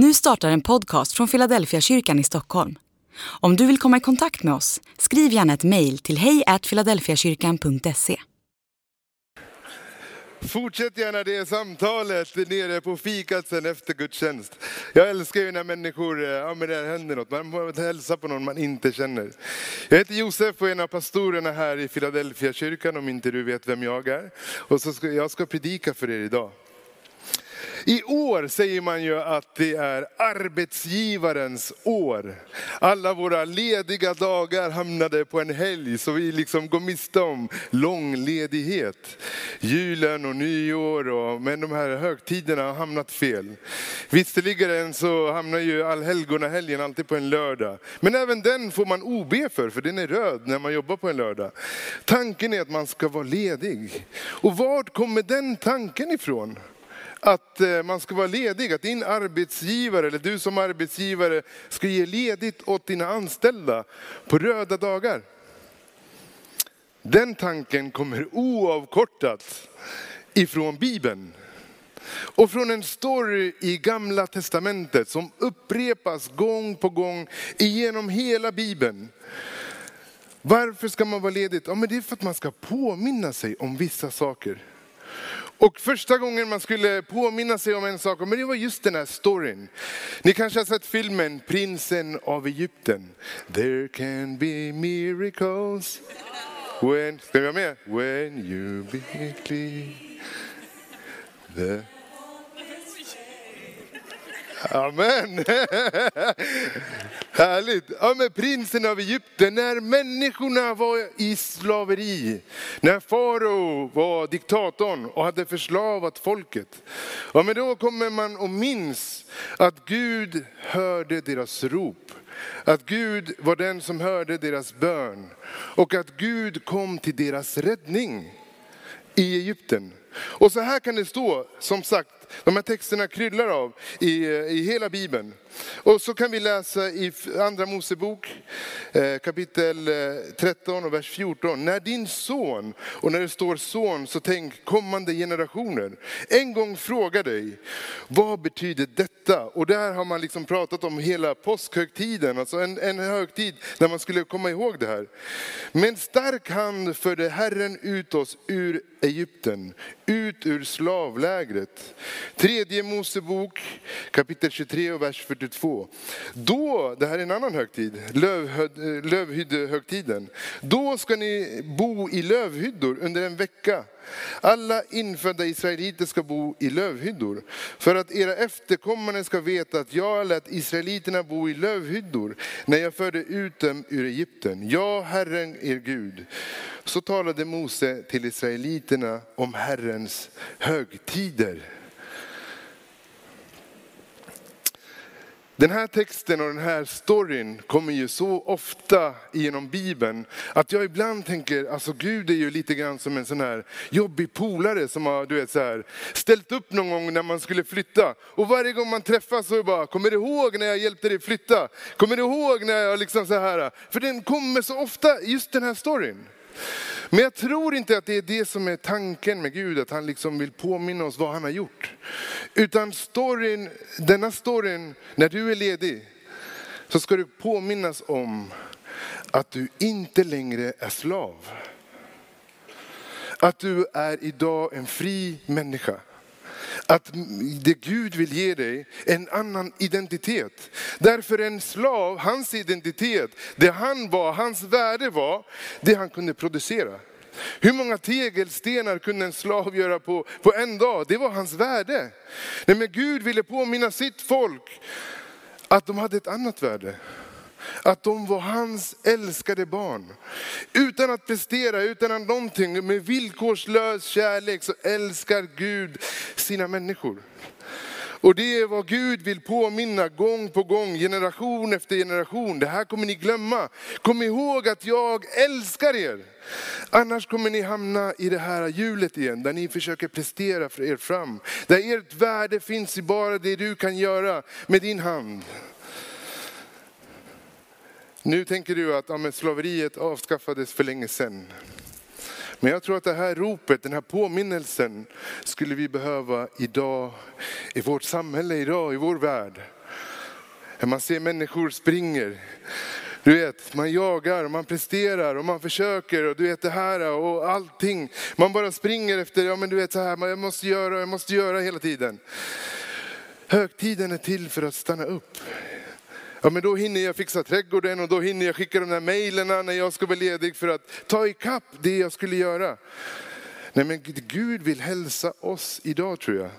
Nu startar en podcast från Philadelphia kyrkan i Stockholm. Om du vill komma i kontakt med oss, skriv gärna ett mejl till hejfiladelfiakyrkan.se. Fortsätt gärna det samtalet nere på fikat sen efter gudstjänst. Jag älskar ju när människor, eh, ja men det händer något, man får hälsa på någon man inte känner. Jag heter Josef och är en av pastorerna här i Philadelphia kyrkan om inte du vet vem jag är. Och så ska, jag ska predika för er idag. I år säger man ju att det är arbetsgivarens år. Alla våra lediga dagar hamnade på en helg så vi liksom går miste om långledighet. Julen och nyår, och, men de här högtiderna har hamnat fel. Visserligen så hamnar ju allhelgonahelgen alltid på en lördag. Men även den får man OB för, för den är röd när man jobbar på en lördag. Tanken är att man ska vara ledig. Och var kommer den tanken ifrån? Att eh, man ska vara ledig, att din arbetsgivare eller du som arbetsgivare ska ge ledigt åt dina anställda på röda dagar. Den tanken kommer oavkortat ifrån Bibeln. Och från en story i gamla testamentet som upprepas gång på gång genom hela Bibeln. Varför ska man vara ledig? Ja, men det är för att man ska påminna sig om vissa saker. Och första gången man skulle påminna sig om en sak, men det var just den här storyn. Ni kanske har sett filmen Prinsen av Egypten. There can be miracles. When, ska jag med? When you be. The Amen. Härligt. Ja, men prinsen av Egypten, när människorna var i slaveri, när farao var diktatorn och hade förslavat folket. Ja, men då kommer man och minns att Gud hörde deras rop. Att Gud var den som hörde deras bön och att Gud kom till deras räddning i Egypten. Och så här kan det stå, som sagt, de här texterna kryllar av i, eh, i hela Bibeln. Och så kan vi läsa i Andra Mosebok eh, kapitel eh, 13 och vers 14. När din son, och när det står son så tänk kommande generationer, en gång frågar dig, vad betyder detta? Och där har man liksom pratat om hela påskhögtiden, alltså en, en högtid där man skulle komma ihåg det här. Med en stark hand förde Herren ut oss ur Egypten, ut ur slavlägret. Tredje Mosebok kapitel 23 och vers 42. Då, det här är en annan högtid, lövhyddehögtiden. Då ska ni bo i lövhyddor under en vecka. Alla infödda israeliter ska bo i lövhyddor. För att era efterkommande ska veta att jag lät israeliterna bo i lövhyddor när jag förde ut dem ur Egypten. Jag, Herren er Gud. Så talade Mose till israeliterna om Herrens högtider. Den här texten och den här storyn kommer ju så ofta genom Bibeln att jag ibland tänker, alltså Gud är ju lite grann som en sån här jobbig polare som har du vet, så här, ställt upp någon gång när man skulle flytta. Och varje gång man träffas så är det bara, kommer du ihåg när jag hjälpte dig flytta? Kommer du ihåg när jag liksom så här? För den kommer så ofta, just den här storyn. Men jag tror inte att det är det som är tanken med Gud, att han liksom vill påminna oss vad han har gjort. Utan storyn, denna storyn, när du är ledig, så ska du påminnas om att du inte längre är slav. Att du är idag en fri människa. Att det Gud vill ge dig en annan identitet. Därför en slav, hans identitet, det han var, hans värde var, det han kunde producera. Hur många tegelstenar kunde en slav göra på, på en dag? Det var hans värde. Nej, men Gud ville påminna sitt folk att de hade ett annat värde. Att de var hans älskade barn. Utan att prestera, utan att någonting, med villkorslös kärlek så älskar Gud sina människor. Och det är vad Gud vill påminna gång på gång, generation efter generation. Det här kommer ni glömma. Kom ihåg att jag älskar er. Annars kommer ni hamna i det här hjulet igen, där ni försöker prestera för er fram. Där ert värde finns i bara det du kan göra med din hand. Nu tänker du att ja, slaveriet avskaffades för länge sedan. Men jag tror att det här ropet, den här påminnelsen skulle vi behöva idag, i vårt samhälle idag, i vår värld. När man ser människor springer. Du vet, man jagar, man presterar och man försöker och du vet det här och allting. Man bara springer efter, ja men du vet så här, jag måste göra, jag måste göra hela tiden. Högtiden är till för att stanna upp. Ja men då hinner jag fixa trädgården och då hinner jag skicka de där mejlen när jag ska vara ledig för att ta ikapp det jag skulle göra. Nej men Gud vill hälsa oss idag tror jag.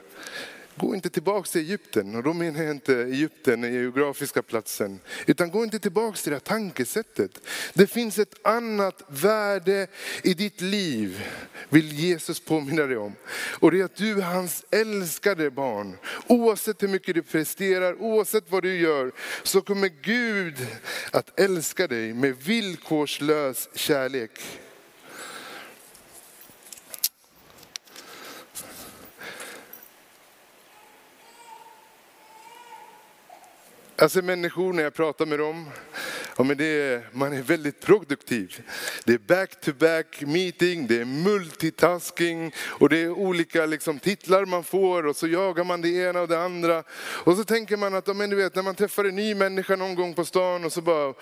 Gå inte tillbaka till Egypten, och då menar jag inte Egypten, den geografiska platsen. Utan gå inte tillbaka till det här tankesättet. Det finns ett annat värde i ditt liv, vill Jesus påminna dig om. Och det är att du är hans älskade barn. Oavsett hur mycket du presterar, oavsett vad du gör, så kommer Gud att älska dig med villkorslös kärlek. Alltså människor, när jag pratar med dem, ja, men det är, man är väldigt produktiv. Det är back-to-back meeting, det är multitasking och det är olika liksom, titlar man får och så jagar man det ena och det andra. Och så tänker man att, ja, men du vet, när man träffar en ny människa någon gång på stan och så bara,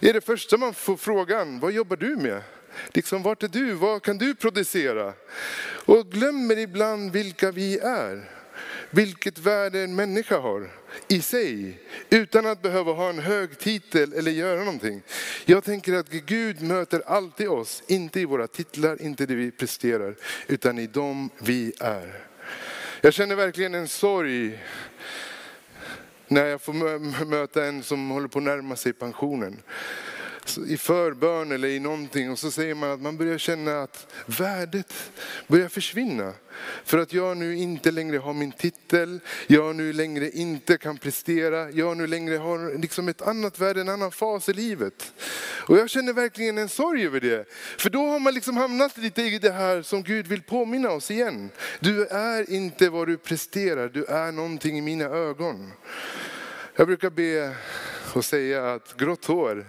är det första man får frågan, vad jobbar du med? Liksom, vart är du? Vad kan du producera? Och glömmer ibland vilka vi är vilket värde en människa har i sig, utan att behöva ha en hög titel eller göra någonting. Jag tänker att Gud möter alltid oss, inte i våra titlar, inte det vi presterar, utan i dem vi är. Jag känner verkligen en sorg när jag får möta en som håller på att närma sig pensionen i förbön eller i någonting och så säger man att man börjar känna att värdet börjar försvinna. För att jag nu inte längre har min titel, jag nu längre inte kan prestera, jag nu längre har liksom ett annat värde, en annan fas i livet. Och jag känner verkligen en sorg över det. För då har man liksom hamnat lite i det här som Gud vill påminna oss igen. Du är inte vad du presterar, du är någonting i mina ögon. Jag brukar be och säga att grått hår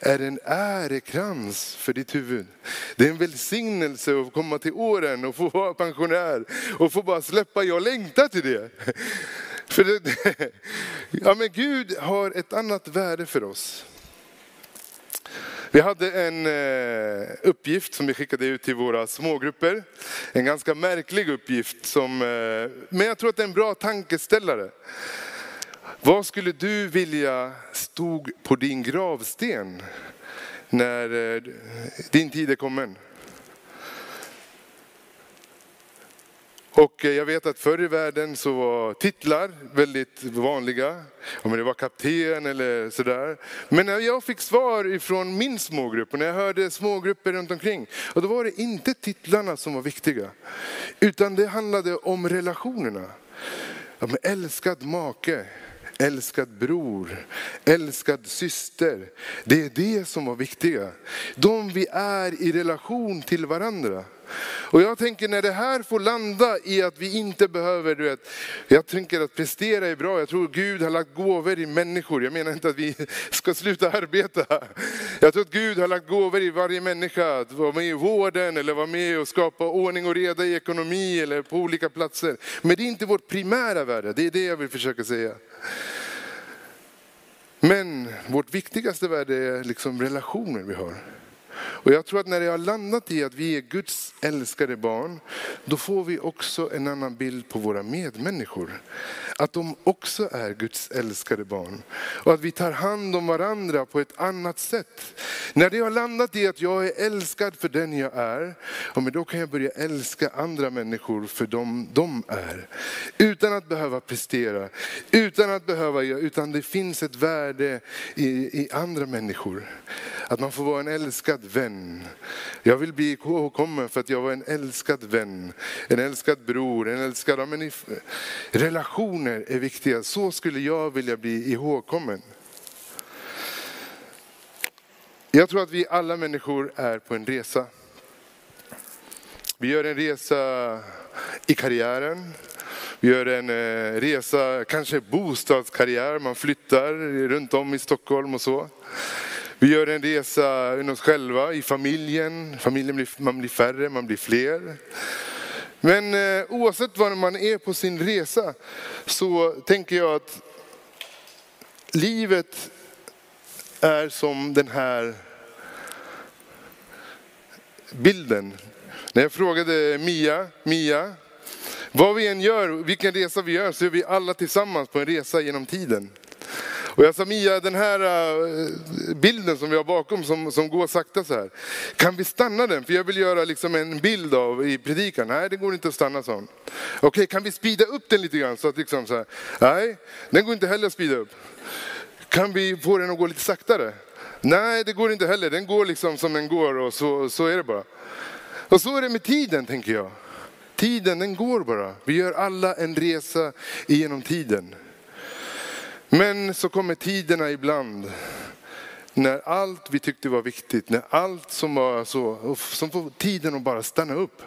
är en ärekrans för ditt huvud. Det är en välsignelse att komma till åren och få vara pensionär och få bara släppa, jag längtar till det. För det, ja men Gud har ett annat värde för oss. Vi hade en eh, uppgift som vi skickade ut till våra smågrupper. En ganska märklig uppgift, som, eh, men jag tror att det är en bra tankeställare. Vad skulle du vilja stod på din gravsten när eh, din tid är kommen? Och eh, jag vet att förr i världen så var titlar väldigt vanliga. Om det var kapten eller sådär. Men när jag fick svar ifrån min smågrupp och när jag hörde smågrupper runt omkring. Och då var det inte titlarna som var viktiga. Utan det handlade om relationerna. Om älskad make, älskad bror, älskad syster. Det är det som var viktiga. De vi är i relation till varandra. Och jag tänker när det här får landa i att vi inte behöver, du vet, jag tänker att prestera är bra. Jag tror Gud har lagt gåvor i människor. Jag menar inte att vi ska sluta arbeta. Jag tror att Gud har lagt gåvor i varje människa. Att vara med i vården eller vara med och skapa ordning och reda i ekonomi eller på olika platser. Men det är inte vårt primära värde, det är det jag vill försöka säga. Men vårt viktigaste värde är liksom relationer vi har. Och jag tror att när det har landat i att vi är Guds älskade barn, då får vi också en annan bild på våra medmänniskor. Att de också är Guds älskade barn. Och att vi tar hand om varandra på ett annat sätt. När det har landat i att jag är älskad för den jag är, men då kan jag börja älska andra människor för dem de är. Utan att behöva prestera, utan att behöva utan det finns ett värde i, i andra människor. Att man får vara en älskad vän. Jag vill bli ihågkommen för att jag var en älskad vän, en älskad bror, en älskad... Ja, men relationer är viktiga. Så skulle jag vilja bli ihågkommen. Jag tror att vi alla människor är på en resa. Vi gör en resa i karriären. Vi gör en eh, resa, kanske bostadskarriär, man flyttar runt om i Stockholm och så. Vi gör en resa inom oss själva, i familjen. familjen blir, man blir färre, man blir fler. Men eh, oavsett var man är på sin resa så tänker jag att livet är som den här bilden. När jag frågade Mia, Mia, vad vi än gör, vilken resa vi gör, så är vi alla tillsammans på en resa genom tiden. Och jag sa Mia, den här äh, bilden som vi har bakom som, som går sakta så här. Kan vi stanna den? För jag vill göra liksom en bild av i predikan. Nej, det går inte att stanna sån. Okej, okay, kan vi speeda upp den lite grann? Så att liksom så här. Nej, den går inte heller att speeda upp. Kan vi få den att gå lite saktare? Nej, det går inte heller. Den går liksom som den går och så, så är det bara. Och så är det med tiden, tänker jag. Tiden, den går bara. Vi gör alla en resa genom tiden. Men så kommer tiderna ibland när allt vi tyckte var viktigt, när allt som var så, som får tiden att bara stanna upp.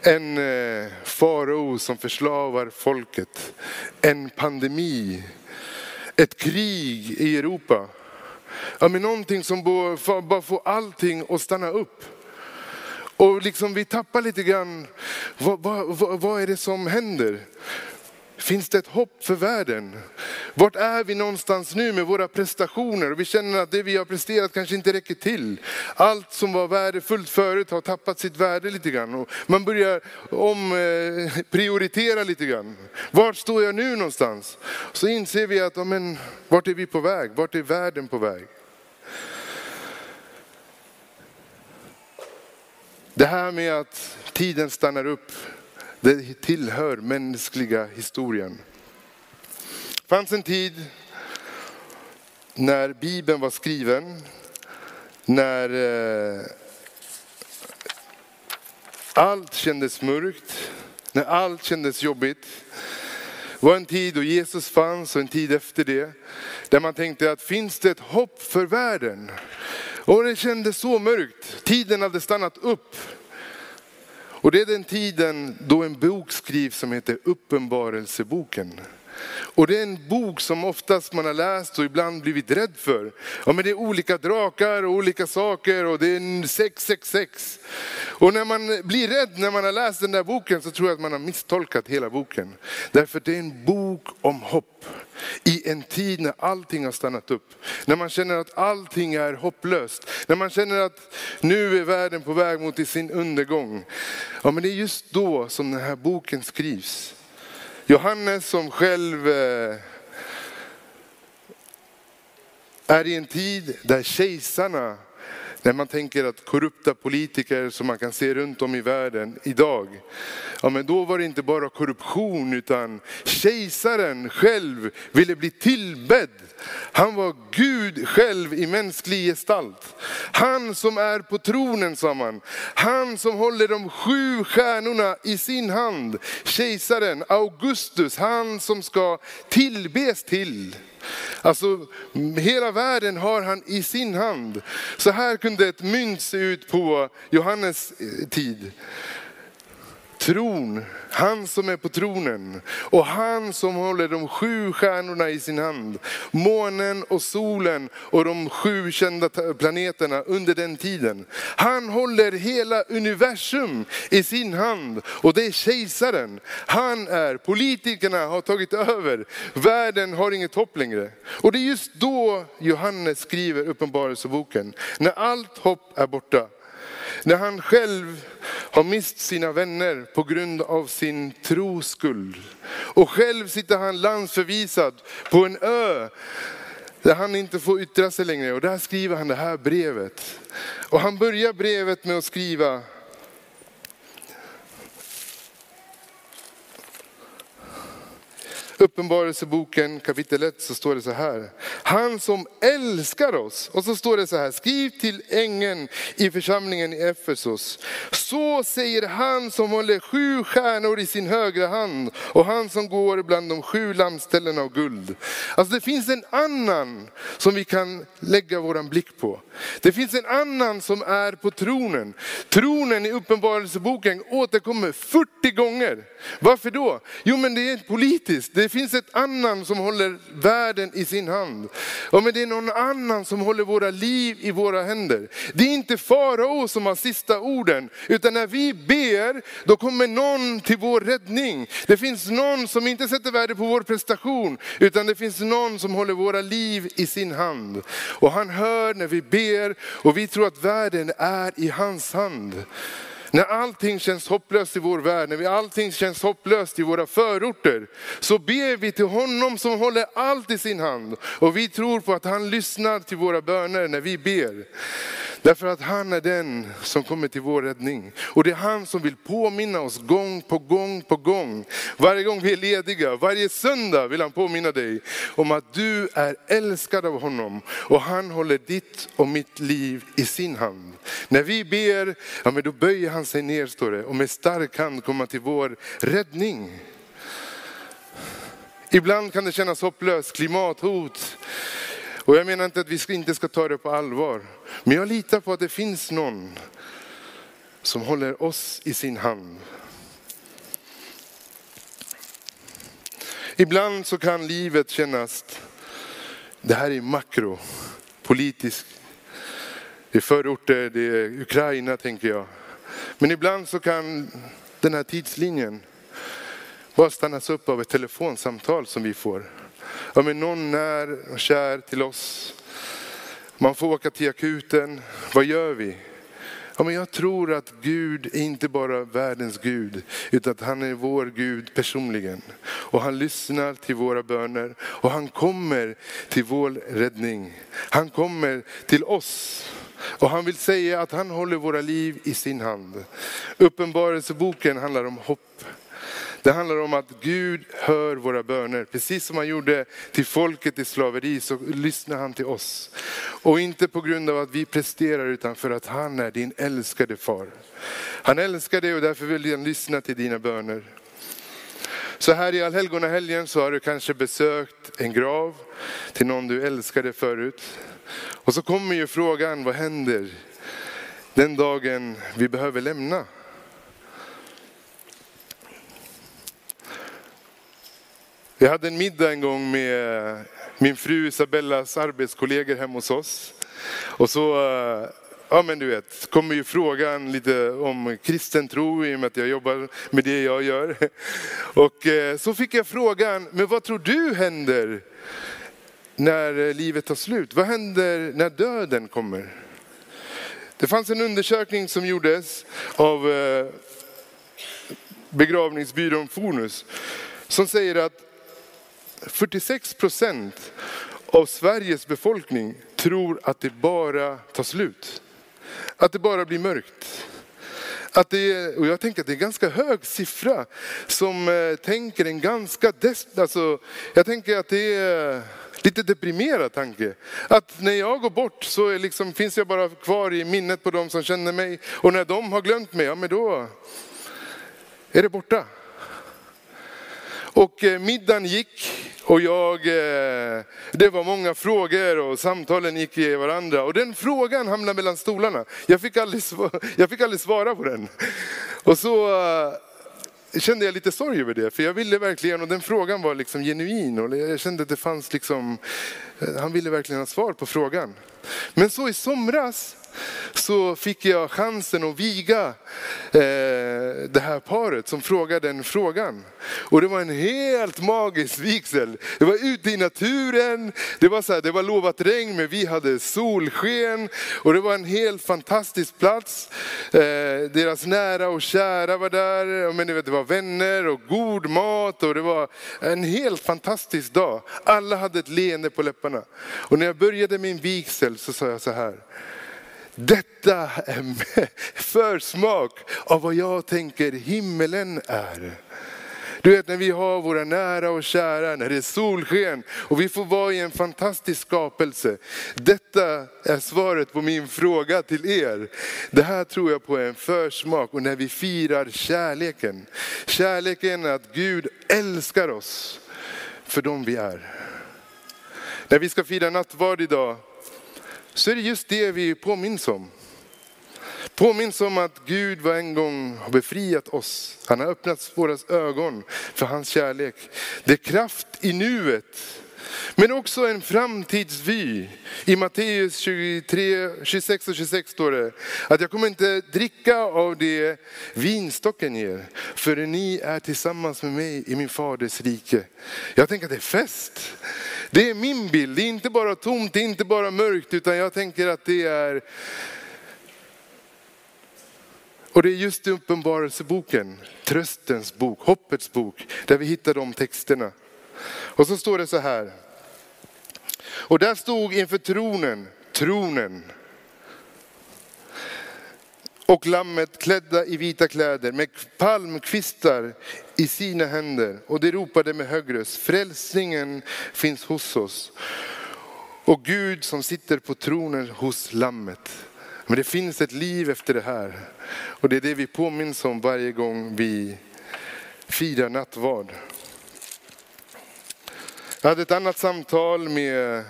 En eh, farao som förslavar folket, en pandemi, ett krig i Europa. Ja, men någonting som bara får allting att stanna upp. Och liksom vi tappar lite grann, vad, vad, vad är det som händer? Finns det ett hopp för världen? Vart är vi någonstans nu med våra prestationer? vi känner att det vi har presterat kanske inte räcker till. Allt som var värdefullt förut har tappat sitt värde lite grann. Och man börjar omprioritera eh, lite grann. Vart står jag nu någonstans? Så inser vi att, men, vart är vi på väg? Vart är världen på väg? Det här med att tiden stannar upp det tillhör mänskliga historien. Det fanns en tid när Bibeln var skriven, när eh, allt kändes mörkt, när allt kändes jobbigt. Det var en tid då Jesus fanns och en tid efter det. Där man tänkte att finns det ett hopp för världen? Och det kändes så mörkt. Tiden hade stannat upp. Och det är den tiden då en bok skrivs som heter Uppenbarelseboken. Och det är en bok som oftast man har läst och ibland blivit rädd för. Ja, men det är olika drakar och olika saker och det är 666. Och när man blir rädd när man har läst den där boken så tror jag att man har misstolkat hela boken. Därför det är en bok om hopp. I en tid när allting har stannat upp. När man känner att allting är hopplöst. När man känner att nu är världen på väg mot sin undergång. Ja, men det är just då som den här boken skrivs. Johannes som själv eh, är i en tid där kejsarna, när man tänker att korrupta politiker som man kan se runt om i världen idag, ja men då var det inte bara korruption utan kejsaren själv ville bli tillbedd. Han var Gud själv i mänsklig gestalt. Han som är på tronen sa man. Han som håller de sju stjärnorna i sin hand. Kejsaren Augustus, han som ska tillbes till. Alltså hela världen har han i sin hand. Så här kunde ett mynt se ut på Johannes eh, tid tron, han som är på tronen och han som håller de sju stjärnorna i sin hand. Månen och solen och de sju kända planeterna under den tiden. Han håller hela universum i sin hand och det är kejsaren. Han är, politikerna har tagit över, världen har inget hopp längre. Och det är just då Johannes skriver Uppenbarelseboken, när allt hopp är borta. När han själv har mist sina vänner på grund av sin tros. Och själv sitter han landsförvisad på en ö där han inte får yttra sig längre. Och där skriver han det här brevet. Och han börjar brevet med att skriva Uppenbarelseboken kapitel 1 så står det så här. Han som älskar oss. Och så står det så här. Skriv till ängeln i församlingen i Efesos. Så säger han som håller sju stjärnor i sin högra hand och han som går bland de sju lammställena av guld. Alltså det finns en annan som vi kan lägga våran blick på. Det finns en annan som är på tronen. Tronen i Uppenbarelseboken återkommer 40 gånger. Varför då? Jo men det är politiskt. Det det finns ett annan som håller världen i sin hand. Ja, men det är någon annan som håller våra liv i våra händer. Det är inte farao som har sista orden, utan när vi ber, då kommer någon till vår räddning. Det finns någon som inte sätter värde på vår prestation, utan det finns någon som håller våra liv i sin hand. Och han hör när vi ber och vi tror att världen är i hans hand. När allting känns hopplöst i vår värld, när allting känns hopplöst i våra förorter, så ber vi till honom som håller allt i sin hand. Och vi tror på att han lyssnar till våra böner när vi ber. Därför att han är den som kommer till vår räddning. Och det är han som vill påminna oss gång på gång på gång. Varje gång vi är lediga, varje söndag vill han påminna dig om att du är älskad av honom. Och han håller ditt och mitt liv i sin hand. När vi ber, ja men då böjer han sig ner står det och med stark hand kommer till vår räddning. Ibland kan det kännas hopplöst, klimathot, och jag menar inte att vi inte ska ta det på allvar. Men jag litar på att det finns någon som håller oss i sin hand. Ibland så kan livet kännas, det här är makro, politiskt. Det är förorter, det är Ukraina tänker jag. Men ibland så kan den här tidslinjen bara stannas upp av ett telefonsamtal som vi får. Ja, men någon när och kär till oss. Man får åka till akuten. Vad gör vi? Ja, men jag tror att Gud är inte bara världens Gud, utan att han är vår Gud personligen. Och han lyssnar till våra böner och han kommer till vår räddning. Han kommer till oss. Och han vill säga att han håller våra liv i sin hand. Uppenbarelseboken handlar om hopp. Det handlar om att Gud hör våra böner. Precis som han gjorde till folket i slaveri så lyssnar han till oss. Och inte på grund av att vi presterar utan för att han är din älskade far. Han älskar dig och därför vill han lyssna till dina böner. Så här i allhelgonahelgen så har du kanske besökt en grav till någon du älskade förut. Och så kommer ju frågan, vad händer den dagen vi behöver lämna? Jag hade en middag en gång med eh, min fru Isabellas arbetskollegor hemma hos oss. Och så, eh, ja men du vet, kommer ju frågan lite om kristen tro i och med att jag jobbar med det jag gör. Och eh, så fick jag frågan, men vad tror du händer när livet tar slut? Vad händer när döden kommer? Det fanns en undersökning som gjordes av begravningsbyrån Fonus som säger att 46 procent av Sveriges befolkning tror att det bara tar slut. Att det bara blir mörkt. Att det är, och jag tänker att det är en ganska hög siffra som eh, tänker en ganska, des, alltså, jag tänker att det är lite deprimerad tanke. Att när jag går bort så är liksom, finns jag bara kvar i minnet på de som känner mig. Och när de har glömt mig, ja men då är det borta. Och eh, middagen gick och jag, eh, det var många frågor och samtalen gick i varandra. Och den frågan hamnade mellan stolarna. Jag fick aldrig, jag fick aldrig svara på den. Och så eh, kände jag lite sorg över det, för jag ville verkligen, och den frågan var liksom genuin. Och jag kände att det fanns liksom, Eh, han ville verkligen ha svar på frågan. Men så i somras så fick jag chansen att viga eh, det här paret som frågade den frågan. Och det var en helt magisk vigsel. Det var ute i naturen, det var, så här, det var lovat regn men vi hade solsken. Och det var en helt fantastisk plats. Eh, deras nära och kära var där, men det var vänner och god mat. Och det var en helt fantastisk dag. Alla hade ett leende på läpparna. Och när jag började min vigsel så sa jag så här. Detta är försmak av vad jag tänker himmelen är. Du vet när vi har våra nära och kära, när det är solsken och vi får vara i en fantastisk skapelse. Detta är svaret på min fråga till er. Det här tror jag på är en försmak och när vi firar kärleken. Kärleken är att Gud älskar oss för dem vi är. När vi ska fira nattvard idag så är det just det vi påminns om. Påminns om att Gud var en gång har befriat oss. Han har öppnat våra ögon för hans kärlek. Det är kraft i nuet. Men också en framtidsvy. I Matteus 23, 26 och 26 står det att jag kommer inte dricka av det vinstocken ger förrän ni är tillsammans med mig i min faders rike. Jag tänker att det är fest. Det är min bild, det är inte bara tomt, det är inte bara mörkt utan jag tänker att det är och det är just i Uppenbarelseboken, tröstens bok, hoppets bok, där vi hittar de texterna. Och så står det så här. Och där stod inför tronen, tronen. Och lammet klädda i vita kläder med palmkvistar i sina händer. Och de ropade med hög röst, frälsningen finns hos oss. Och Gud som sitter på tronen hos lammet. Men det finns ett liv efter det här. Och det är det vi påminns om varje gång vi firar nattvard. Jag hade ett annat samtal med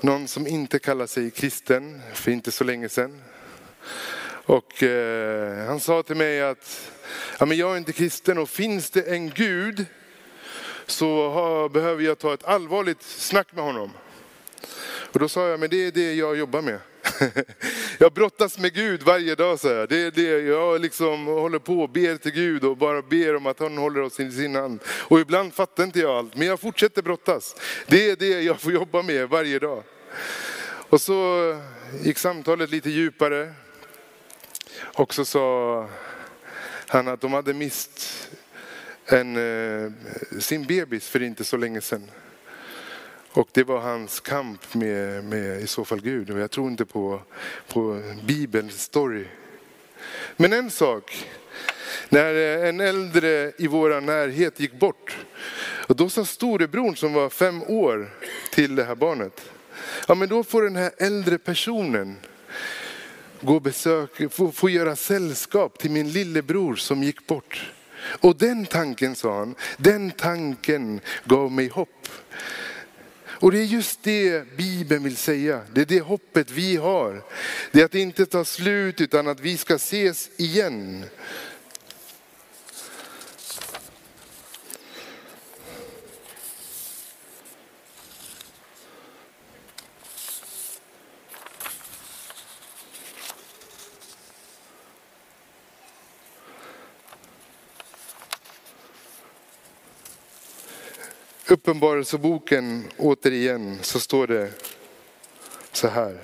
någon som inte kallar sig kristen för inte så länge sedan. Och eh, han sa till mig att ja, men jag är inte kristen och finns det en Gud så ha, behöver jag ta ett allvarligt snack med honom. Och då sa jag, men det är det jag jobbar med. Jag brottas med Gud varje dag, så jag. Det är det jag liksom håller på och ber till Gud och bara ber om att han håller oss i sin hand. Och ibland fattar inte jag allt, men jag fortsätter brottas. Det är det jag får jobba med varje dag. Och så gick samtalet lite djupare. Och så sa han att de hade mist en, eh, sin bebis för inte så länge sedan. Och det var hans kamp med, med i så fall Gud. Och jag tror inte på, på Bibelns story. Men en sak, när eh, en äldre i vår närhet gick bort. Och då sa storebrorn som var fem år till det här barnet. Ja men då får den här äldre personen gå och få, få göra sällskap till min lillebror som gick bort. Och den tanken sa han, den tanken gav mig hopp. Och det är just det Bibeln vill säga. Det är det hoppet vi har. Det är att det inte tar slut utan att vi ska ses igen. Uppenbarelseboken återigen så står det så här.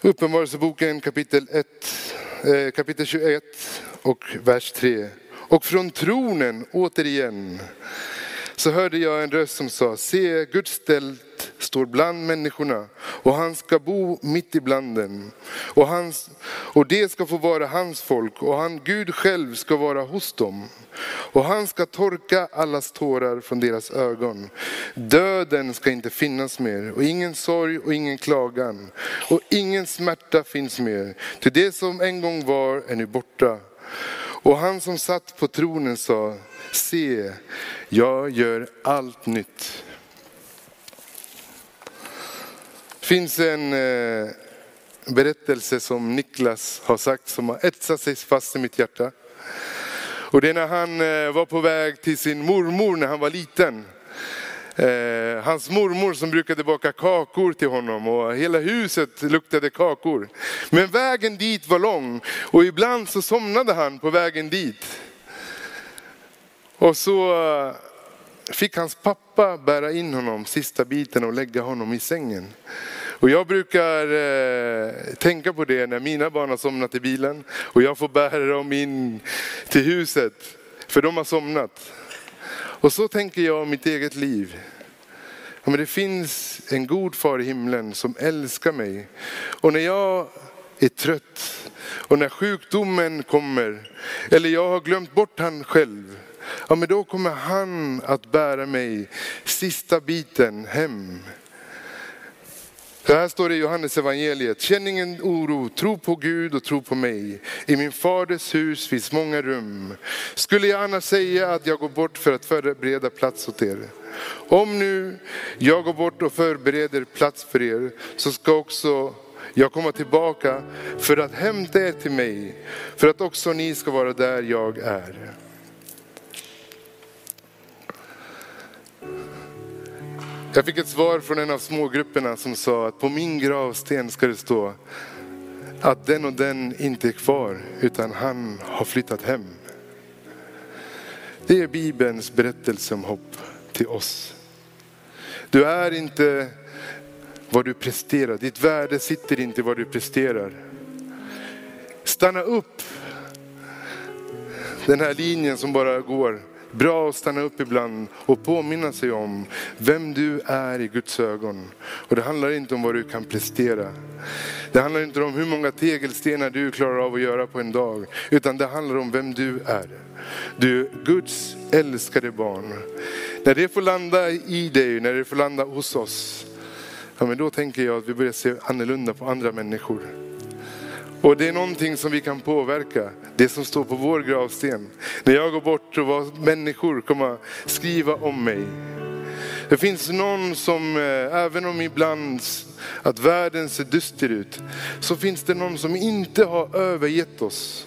Uppenbarelseboken kapitel, 1, eh, kapitel 21 och vers 3. Och från tronen återigen så hörde jag en röst som sa, se Guds tält står bland människorna och han ska bo mitt ibland dem. Och, hans, och det ska få vara hans folk och han, Gud själv ska vara hos dem. Och han ska torka allas tårar från deras ögon. Döden ska inte finnas mer och ingen sorg och ingen klagan. Och ingen smärta finns mer. Till det som en gång var är nu borta. Och han som satt på tronen sa, se, jag gör allt nytt. Det finns en eh, berättelse som Niklas har sagt som har etsat sig fast i mitt hjärta. Och det är när han eh, var på väg till sin mormor när han var liten. Eh, hans mormor som brukade baka kakor till honom och hela huset luktade kakor. Men vägen dit var lång och ibland så somnade han på vägen dit. Och så eh, fick hans pappa bära in honom sista biten och lägga honom i sängen. Och jag brukar eh, tänka på det när mina barn har somnat i bilen och jag får bära dem in till huset för de har somnat. Och så tänker jag om mitt eget liv. Ja, men det finns en god far i himlen som älskar mig. Och när jag är trött och när sjukdomen kommer eller jag har glömt bort han själv. Ja, men då kommer han att bära mig sista biten hem. Så här står det i Johannes evangeliet. Känn ingen oro, tro på Gud och tro på mig. I min faders hus finns många rum. Skulle jag annars säga att jag går bort för att förbereda plats åt er? Om nu jag går bort och förbereder plats för er så ska också jag komma tillbaka för att hämta er till mig, för att också ni ska vara där jag är. Jag fick ett svar från en av smågrupperna som sa att på min gravsten ska det stå att den och den inte är kvar utan han har flyttat hem. Det är Bibelns berättelse om hopp till oss. Du är inte vad du presterar. Ditt värde sitter inte i vad du presterar. Stanna upp. Den här linjen som bara går. Bra att stanna upp ibland och påminna sig om vem du är i Guds ögon. Och det handlar inte om vad du kan prestera. Det handlar inte om hur många tegelstenar du klarar av att göra på en dag. Utan det handlar om vem du är. Du är Guds älskade barn. När det får landa i dig, när det får landa hos oss. Ja, men då tänker jag att vi börjar se annorlunda på andra människor. Och det är någonting som vi kan påverka, det som står på vår gravsten. När jag går bort och vad människor kommer skriva om mig. Det finns någon som, eh, även om ibland att världen ser dyster ut, så finns det någon som inte har övergett oss.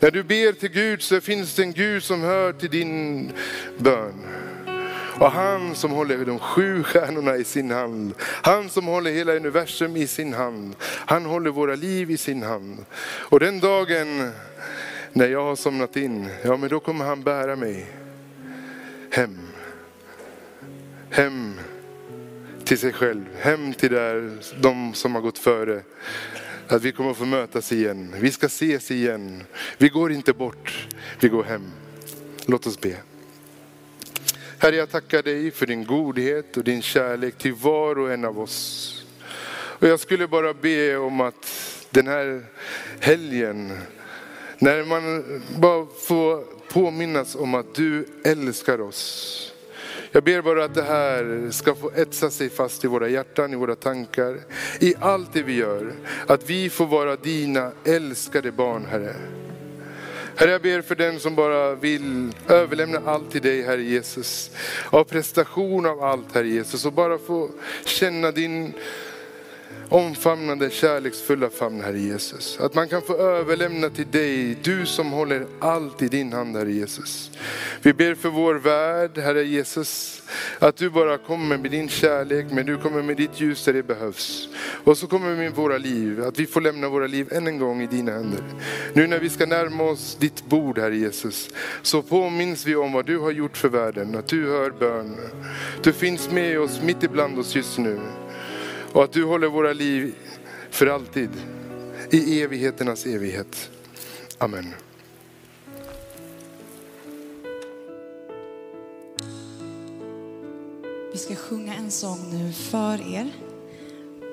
När du ber till Gud så finns det en Gud som hör till din bön. Och han som håller de sju stjärnorna i sin hand, han som håller hela universum i sin hand, han håller våra liv i sin hand. Och den dagen när jag har somnat in, ja men då kommer han bära mig hem. Hem till sig själv, hem till där, de som har gått före. Att vi kommer att få mötas igen, vi ska ses igen. Vi går inte bort, vi går hem. Låt oss be. Herre, jag tackar dig för din godhet och din kärlek till var och en av oss. Och jag skulle bara be om att den här helgen, när man bara får påminnas om att du älskar oss. Jag ber bara att det här ska få etsa sig fast i våra hjärtan, i våra tankar, i allt det vi gör. Att vi får vara dina älskade barn, Herre. Herre, jag ber för den som bara vill överlämna allt till dig, Herre Jesus. Av prestation av allt, Herre Jesus. Och bara få känna din omfamnande, kärleksfulla famn, Herre Jesus. Att man kan få överlämna till dig, du som håller allt i din hand, Herre Jesus. Vi ber för vår värld, Herre Jesus, att du bara kommer med din kärlek, men du kommer med ditt ljus där det behövs. Och så kommer vi med våra liv, att vi får lämna våra liv än en gång i dina händer. Nu när vi ska närma oss ditt bord, Herre Jesus, så påminns vi om vad du har gjort för världen, att du hör bön. Du finns med oss, mitt ibland oss just nu. Och att du håller våra liv för alltid, i evigheternas evighet. Amen. Vi ska sjunga en sång nu för er.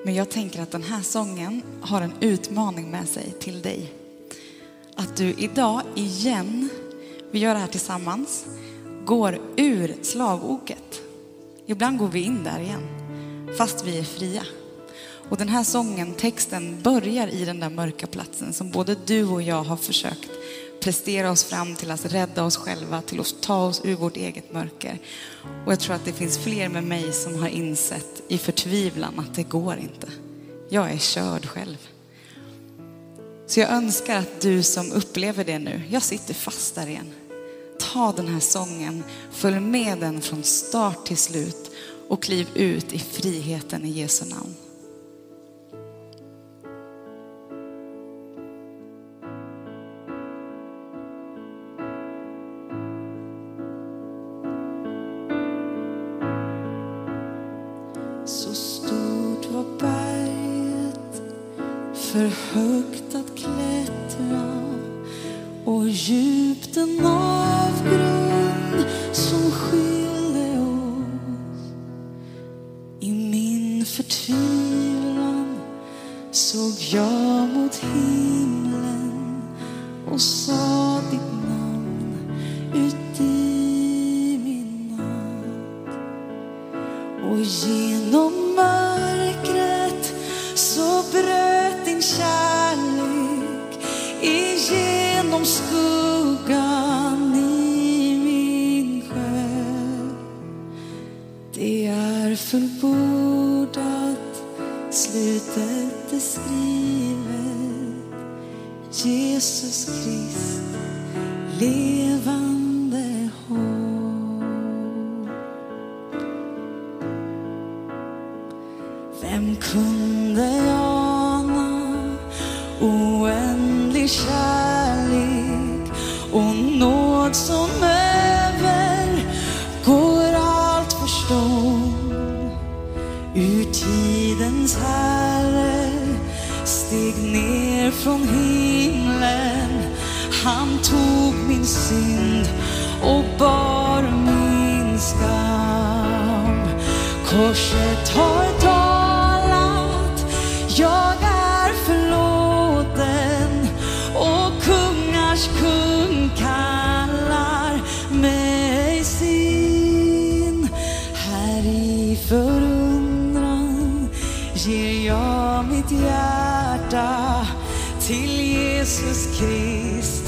Men jag tänker att den här sången har en utmaning med sig till dig. Att du idag igen, vi gör det här tillsammans, går ur slavoket. Ibland går vi in där igen, fast vi är fria. Och den här sången, texten börjar i den där mörka platsen som både du och jag har försökt prestera oss fram till att rädda oss själva, till att ta oss ur vårt eget mörker. Och jag tror att det finns fler med mig som har insett i förtvivlan att det går inte. Jag är körd själv. Så jag önskar att du som upplever det nu, jag sitter fast där igen. Ta den här sången, följ med den från start till slut och kliv ut i friheten i Jesu namn. är fullbordat, slutet är skrivet. Jesus Krist, levande ditt hjärta till Jesus Krist.